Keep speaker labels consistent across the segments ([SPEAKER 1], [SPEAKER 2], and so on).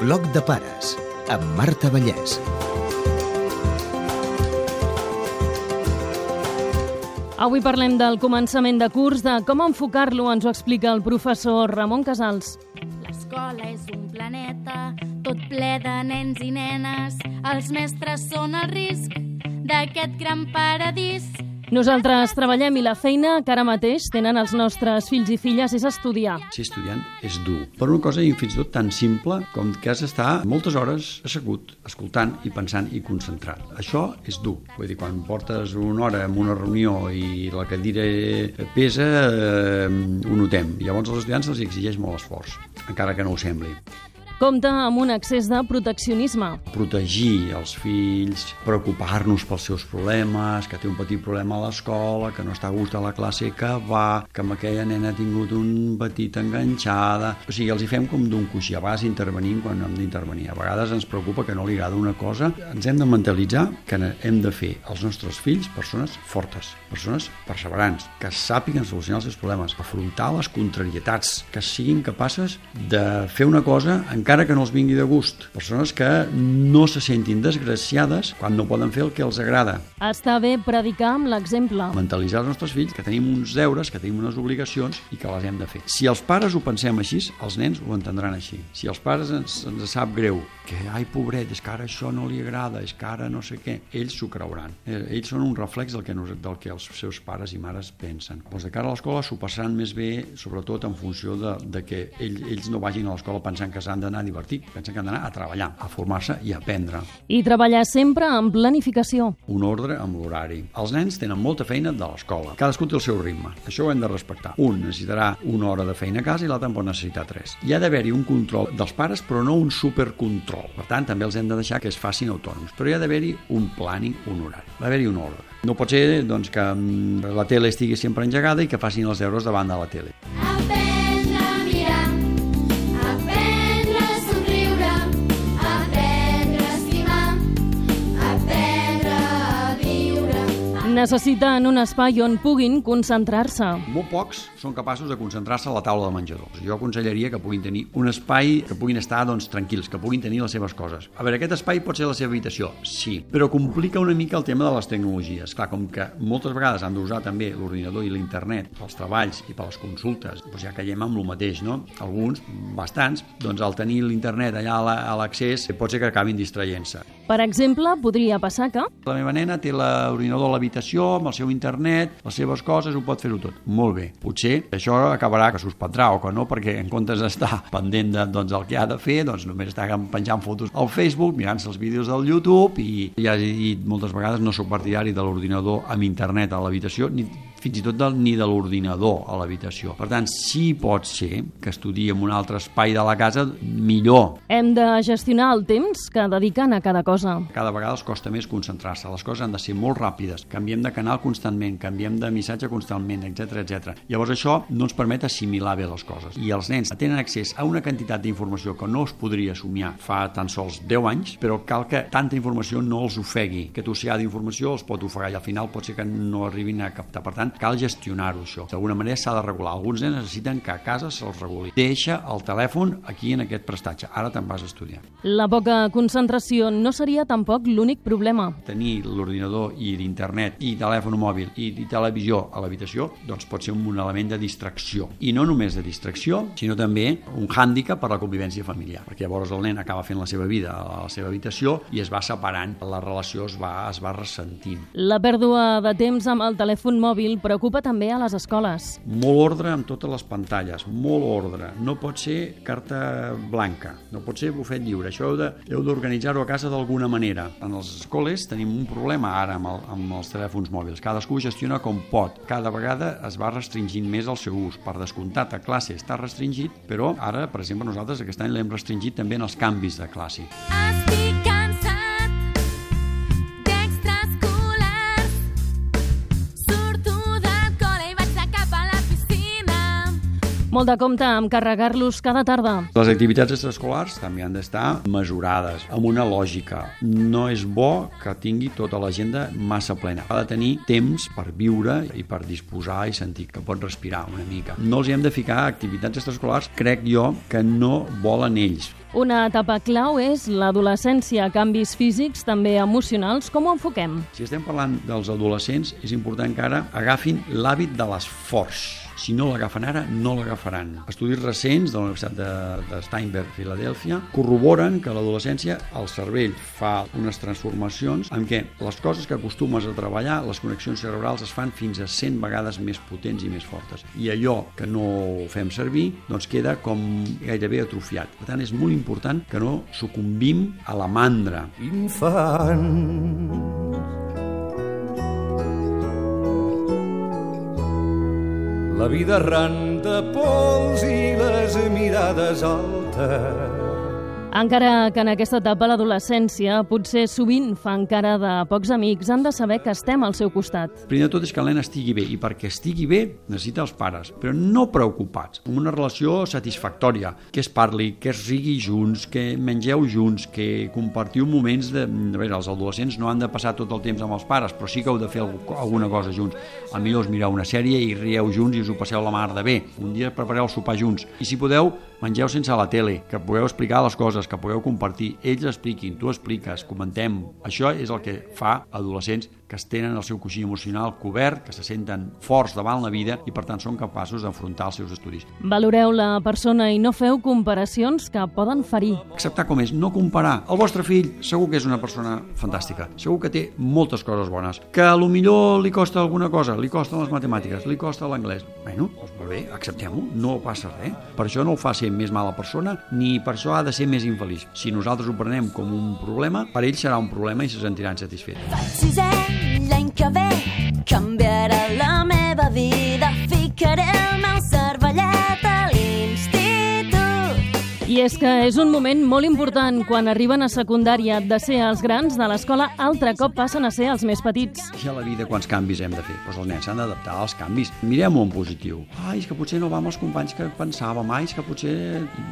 [SPEAKER 1] Bloc de pares amb Marta Vallès.
[SPEAKER 2] Avui parlem del començament de curs, de com enfocar-lo, ens ho explica el professor Ramon Casals.
[SPEAKER 3] L'escola és un planeta tot ple de nens i nenes. Els mestres són el risc d'aquest gran paradís.
[SPEAKER 2] Nosaltres treballem i la feina que ara mateix tenen els nostres fills i filles és estudiar.
[SPEAKER 4] Ser estudiant és dur. Per una cosa i fins i tot tan simple com que has d'estar moltes hores assegut, escoltant i pensant i concentrat. Això és dur. Vull dir, quan portes una hora en una reunió i la cadira pesa, eh, ho notem. Llavors als estudiants els exigeix molt esforç, encara que no ho sembli.
[SPEAKER 2] Compta amb un excés de proteccionisme.
[SPEAKER 4] Protegir els fills, preocupar-nos pels seus problemes, que té un petit problema a l'escola, que no està a gust a la classe que va, que amb aquella nena ha tingut un petit enganxada... O sigui, els hi fem com d'un coixí. A vegades intervenim quan hem d'intervenir. A vegades ens preocupa que no li agrada una cosa. Ens hem de mentalitzar que hem de fer als nostres fills persones fortes, persones perseverants, que sàpiguen solucionar els seus problemes, afrontar les contrarietats, que siguin capaces de fer una cosa en encara que no els vingui de gust. Persones que no se sentin desgraciades quan no poden fer el que els agrada.
[SPEAKER 2] Està bé predicar amb l'exemple.
[SPEAKER 4] Mentalitzar els nostres fills que tenim uns deures, que tenim unes obligacions i que les hem de fer. Si els pares ho pensem així, els nens ho entendran així. Si els pares ens, ens sap greu que, ai, pobret, és que ara això no li agrada, és que ara no sé què, ells s'ho creuran. Eh, ells són un reflex del que, del que els seus pares i mares pensen. Doncs de cara a l'escola s'ho passaran més bé, sobretot en funció de, de que ells, ells no vagin a l'escola pensant que s'han d'anar a divertir, pensen que han d'anar a treballar, a formar-se i a aprendre.
[SPEAKER 2] I treballar sempre amb planificació.
[SPEAKER 4] Un ordre amb l'horari. Els nens tenen molta feina de l'escola. Cadascú té el seu ritme. Això ho hem de respectar. Un necessitarà una hora de feina a casa i l'altre en pot necessitar tres. Hi ha d'haver-hi un control dels pares, però no un supercontrol control. Per tant, també els hem de deixar que es facin autònoms. Però hi ha d'haver-hi un planning, un horari. Va haver-hi un ordre. No pot ser doncs, que mm, la tele estigui sempre engegada i que facin els deures davant de la tele.
[SPEAKER 3] Aprendre
[SPEAKER 2] Necessiten un espai on puguin concentrar-se.
[SPEAKER 4] Molt pocs són capaços de concentrar-se a la taula de menjador. Jo aconsellaria que puguin tenir un espai que puguin estar doncs, tranquils, que puguin tenir les seves coses. A veure, aquest espai pot ser la seva habitació, sí, però complica una mica el tema de les tecnologies. Clar, com que moltes vegades han d'usar també l'ordinador i l'internet pels treballs i per les consultes, doncs ja caiem amb el mateix, no? Alguns, bastants, doncs al tenir l'internet allà a l'accés pot ser que acabin distraient-se.
[SPEAKER 2] Per exemple, podria passar que...
[SPEAKER 4] La meva nena té l'ordinador a l'habitació, amb el seu internet, les seves coses, ho pot fer-ho tot. Molt bé. Potser això acabarà que suspendrà o que no, perquè en comptes d'estar pendent de, doncs, el que ha de fer, doncs només està penjant fotos al Facebook, mirant-se els vídeos del YouTube i ja he dit moltes vegades no sóc partidari de l'ordinador amb internet a l'habitació, ni fins i tot del, ni de l'ordinador a l'habitació. Per tant, sí pot ser que estudi en un altre espai de la casa, millor.
[SPEAKER 2] Hem de gestionar el temps que dediquen a cada cosa.
[SPEAKER 4] Cada vegada els costa més concentrar-se. Les coses han de ser molt ràpides. Canviem de canal constantment, canviem de missatge constantment, etc etc. Llavors això no ens permet assimilar bé les coses. I els nens tenen accés a una quantitat d'informació que no es podria somiar fa tan sols 10 anys, però cal que tanta informació no els ofegui. Aquest oceà d'informació els pot ofegar i al final pot ser que no arribin a captar. Per tant, cal gestionar-ho això. D'alguna manera s'ha de regular. Alguns nens necessiten que a casa se'ls reguli. Deixa el telèfon aquí en aquest prestatge. Ara te'n vas a estudiar.
[SPEAKER 2] La poca concentració no seria tampoc l'únic problema.
[SPEAKER 4] Tenir l'ordinador i l'internet i telèfon mòbil i, i televisió a l'habitació doncs pot ser un element de distracció. I no només de distracció, sinó també un hàndicap per la convivència familiar. Perquè llavors el nen acaba fent la seva vida a la seva habitació i es va separant. La relació es va, es va ressentint.
[SPEAKER 2] La pèrdua de temps amb el telèfon mòbil preocupa també a les escoles.
[SPEAKER 4] Molt ordre amb totes les pantalles, molt ordre. No pot ser carta blanca, no pot ser bufet lliure. Això heu d'organitzar-ho a casa d'alguna manera. En les escoles tenim un problema ara amb, el, amb els telèfons mòbils. Cadascú gestiona com pot. Cada vegada es va restringint més el seu ús. Per descomptat, a classe està restringit, però ara, per exemple, nosaltres aquest any l'hem restringit també en els canvis de classe.
[SPEAKER 3] Estic
[SPEAKER 2] Molt de compte amb carregar-los cada tarda.
[SPEAKER 4] Les activitats extraescolars també han d'estar mesurades, amb una lògica. No és bo que tingui tota l'agenda massa plena. Ha de tenir temps per viure i per disposar i sentir que pot respirar una mica. No els hi hem de ficar activitats extraescolars, crec jo, que no volen ells
[SPEAKER 2] Una etapa clau és l'adolescència, canvis físics, també emocionals. Com ho enfoquem?
[SPEAKER 4] Si estem parlant dels adolescents, és important que ara agafin l'hàbit de l'esforç si no l'agafen ara, no l'agafaran. Estudis recents de la Universitat de, de Steinberg, Filadèlfia, corroboren que l'adolescència el cervell fa unes transformacions en què les coses que acostumes a treballar, les connexions cerebrals es fan fins a 100 vegades més potents i més fortes. I allò que no fem servir doncs queda com gairebé atrofiat. Per tant, és molt important que no sucumbim a la mandra. Infant
[SPEAKER 5] La vida ran de pols i les mirades altes
[SPEAKER 2] encara que en aquesta etapa l'adolescència potser sovint fa encara de pocs amics, han de saber que estem al seu costat.
[SPEAKER 4] Primer de tot és que l'Helena estigui bé, i perquè estigui bé necessita els pares, però no preocupats, amb una relació satisfactòria, que es parli, que es rigui junts, que mengeu junts, que compartiu moments de... A veure, els adolescents no han de passar tot el temps amb els pares, però sí que heu de fer alguna cosa junts. A millor us mireu una sèrie i rieu junts i us ho passeu la mar de bé. Un dia prepareu el sopar junts. I si podeu, mengeu sense la tele, que pugueu explicar les coses, que pugueu compartir. Ells expliquin, tu expliques, comentem. Això és el que fa adolescents que es tenen el seu coixí emocional cobert, que se senten forts davant la vida i per tant són capaços d'enfrontar els seus estudis.
[SPEAKER 2] Valoreu la persona i no feu comparacions que poden ferir.
[SPEAKER 4] Acceptar com és, no comparar. El vostre fill segur que és una persona fantàstica, segur que té moltes coses bones, que a lo millor li costa alguna cosa, li costen les matemàtiques, li costa l'anglès. Bueno, doncs molt bé, acceptem-ho, no passa res. Per això no ho fa ser més mala persona, ni per això ha de ser més infeliç. Si nosaltres ho prenem com un problema, per ell serà un problema i se sentiran satisfets. Faig l'any que ve canviarà la meva vida, ficaré el meu
[SPEAKER 2] i és que és un moment molt important quan arriben a secundària de ser els grans de l'escola, altre cop passen a ser els més petits.
[SPEAKER 4] I a la vida quants canvis hem de fer? Doncs els nens s'han d'adaptar als canvis. Mirem-ho en positiu. Ai, és que potser no va amb els companys que pensàvem, ai, és que potser...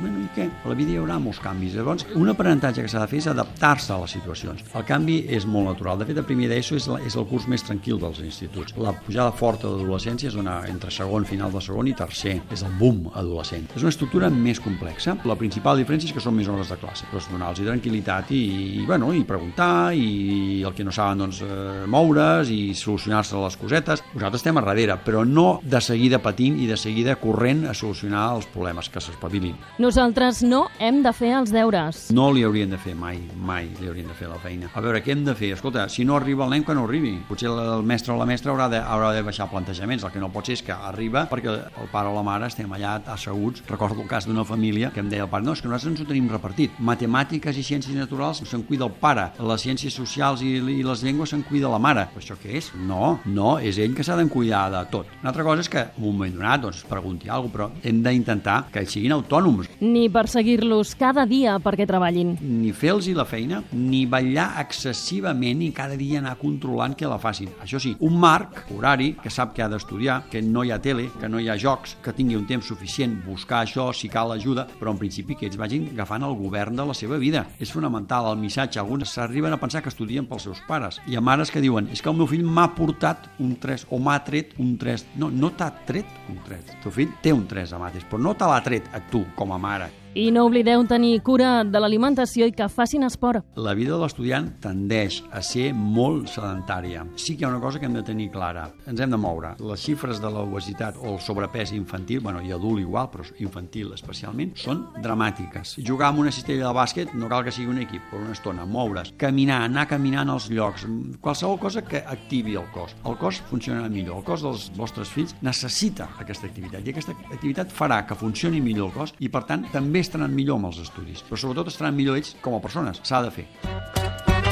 [SPEAKER 4] Bueno, i què? A la vida hi haurà molts canvis. Llavors, un aprenentatge que s'ha de fer és adaptar-se a les situacions. El canvi és molt natural. De fet, a primer d'ESO és, és el curs més tranquil dels instituts. La pujada forta d'adolescència és una, entre segon, final de segon i tercer. És el boom adolescent. És una estructura més complexa. La principal diferència és que són més hores de classe, però donar-los tranquil·litat i, i, bueno, i preguntar i el que no saben doncs, eh, moure's i solucionar-se les cosetes. Nosaltres estem a darrere, però no de seguida patint i de seguida corrent a solucionar els problemes, que s'espavilin.
[SPEAKER 2] Nosaltres no hem de fer els deures.
[SPEAKER 4] No li haurien de fer mai, mai li haurien de fer la feina. A veure, què hem de fer? Escolta, si no arriba el nen, que no arribi. Potser el mestre o la mestra haurà de, haurà de baixar plantejaments. El que no pot ser és que arriba perquè el pare o la mare estem allà asseguts. Recordo el cas d'una família que em deia el pare, no, és que nosaltres ens ho tenim repartit. Matemàtiques i ciències naturals se'n cuida el pare, les ciències socials i, i les llengües se'n cuida la mare. Però això què és? No, no, és ell que s'ha de cuidar de tot. Una altra cosa és que en un moment donat doncs, pregunti alguna cosa, però hem d'intentar que ells siguin autònoms.
[SPEAKER 2] Ni perseguir-los cada dia perquè treballin.
[SPEAKER 4] Ni fer-los la feina, ni ballar excessivament i cada dia anar controlant que la facin. Això sí, un marc horari que sap que ha d'estudiar, que no hi ha tele, que no hi ha jocs, que tingui un temps suficient, buscar això si cal ajuda, però en principi que ells vagin agafant el govern de la seva vida. És fonamental el missatge. Alguns s'arriben a pensar que estudien pels seus pares. Hi ha mares que diuen, és que el meu fill m'ha portat un 3 o m'ha tret un 3. No, no t'ha tret un 3. El teu fill té un 3 a mates, però no te l'ha tret a tu com a mare.
[SPEAKER 2] I no oblideu tenir cura de l'alimentació i que facin esport.
[SPEAKER 4] La vida de l'estudiant tendeix a ser molt sedentària. Sí que hi ha una cosa que hem de tenir clara. Ens hem de moure. Les xifres de l'obesitat o el sobrepès infantil, bueno, i adult igual, però infantil especialment, són dramàtiques. Jugar amb una cistella de bàsquet no cal que sigui un equip, per una estona, moure's, caminar, anar caminant als llocs, qualsevol cosa que activi el cos. El cos funciona millor. El cos dels vostres fills necessita aquesta activitat i aquesta activitat farà que funcioni millor el cos i, per tant, també estaran millor amb els estudis, però sobretot estaran millor ells com a persones. S'ha de fer.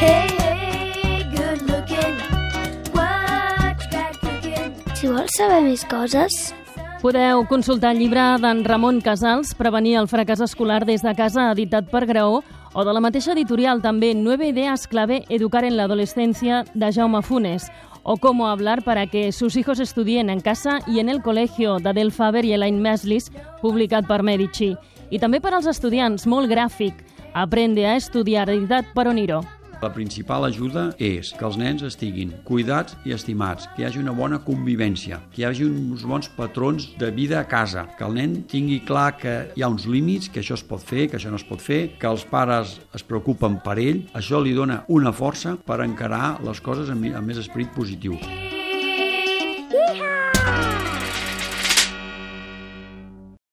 [SPEAKER 4] Hey, hey, good looking.
[SPEAKER 2] Si vols saber més coses... Podeu consultar el llibre d'en Ramon Casals, Prevenir el fracàs escolar des de casa, editat per Graó, o de la mateixa editorial també Nueve ideas clave educar en la adolescencia de Jaume Funes, o Cómo hablar para que sus hijos estudien en casa y en el colegio d'Adel Faber i Elaine Maslis, publicat per Medici. I també per als estudiants, molt gràfic, Aprende a estudiar editat per Oniro.
[SPEAKER 4] La principal ajuda és que els nens estiguin cuidats i estimats, que hi hagi una bona convivència, que hi hagi uns bons patrons de vida a casa, que el nen tingui clar que hi ha uns límits, que això es pot fer, que això no es pot fer, que els pares es preocupen per ell, això li dona una força per encarar les coses amb, amb més esperit positiu. Yeehaw!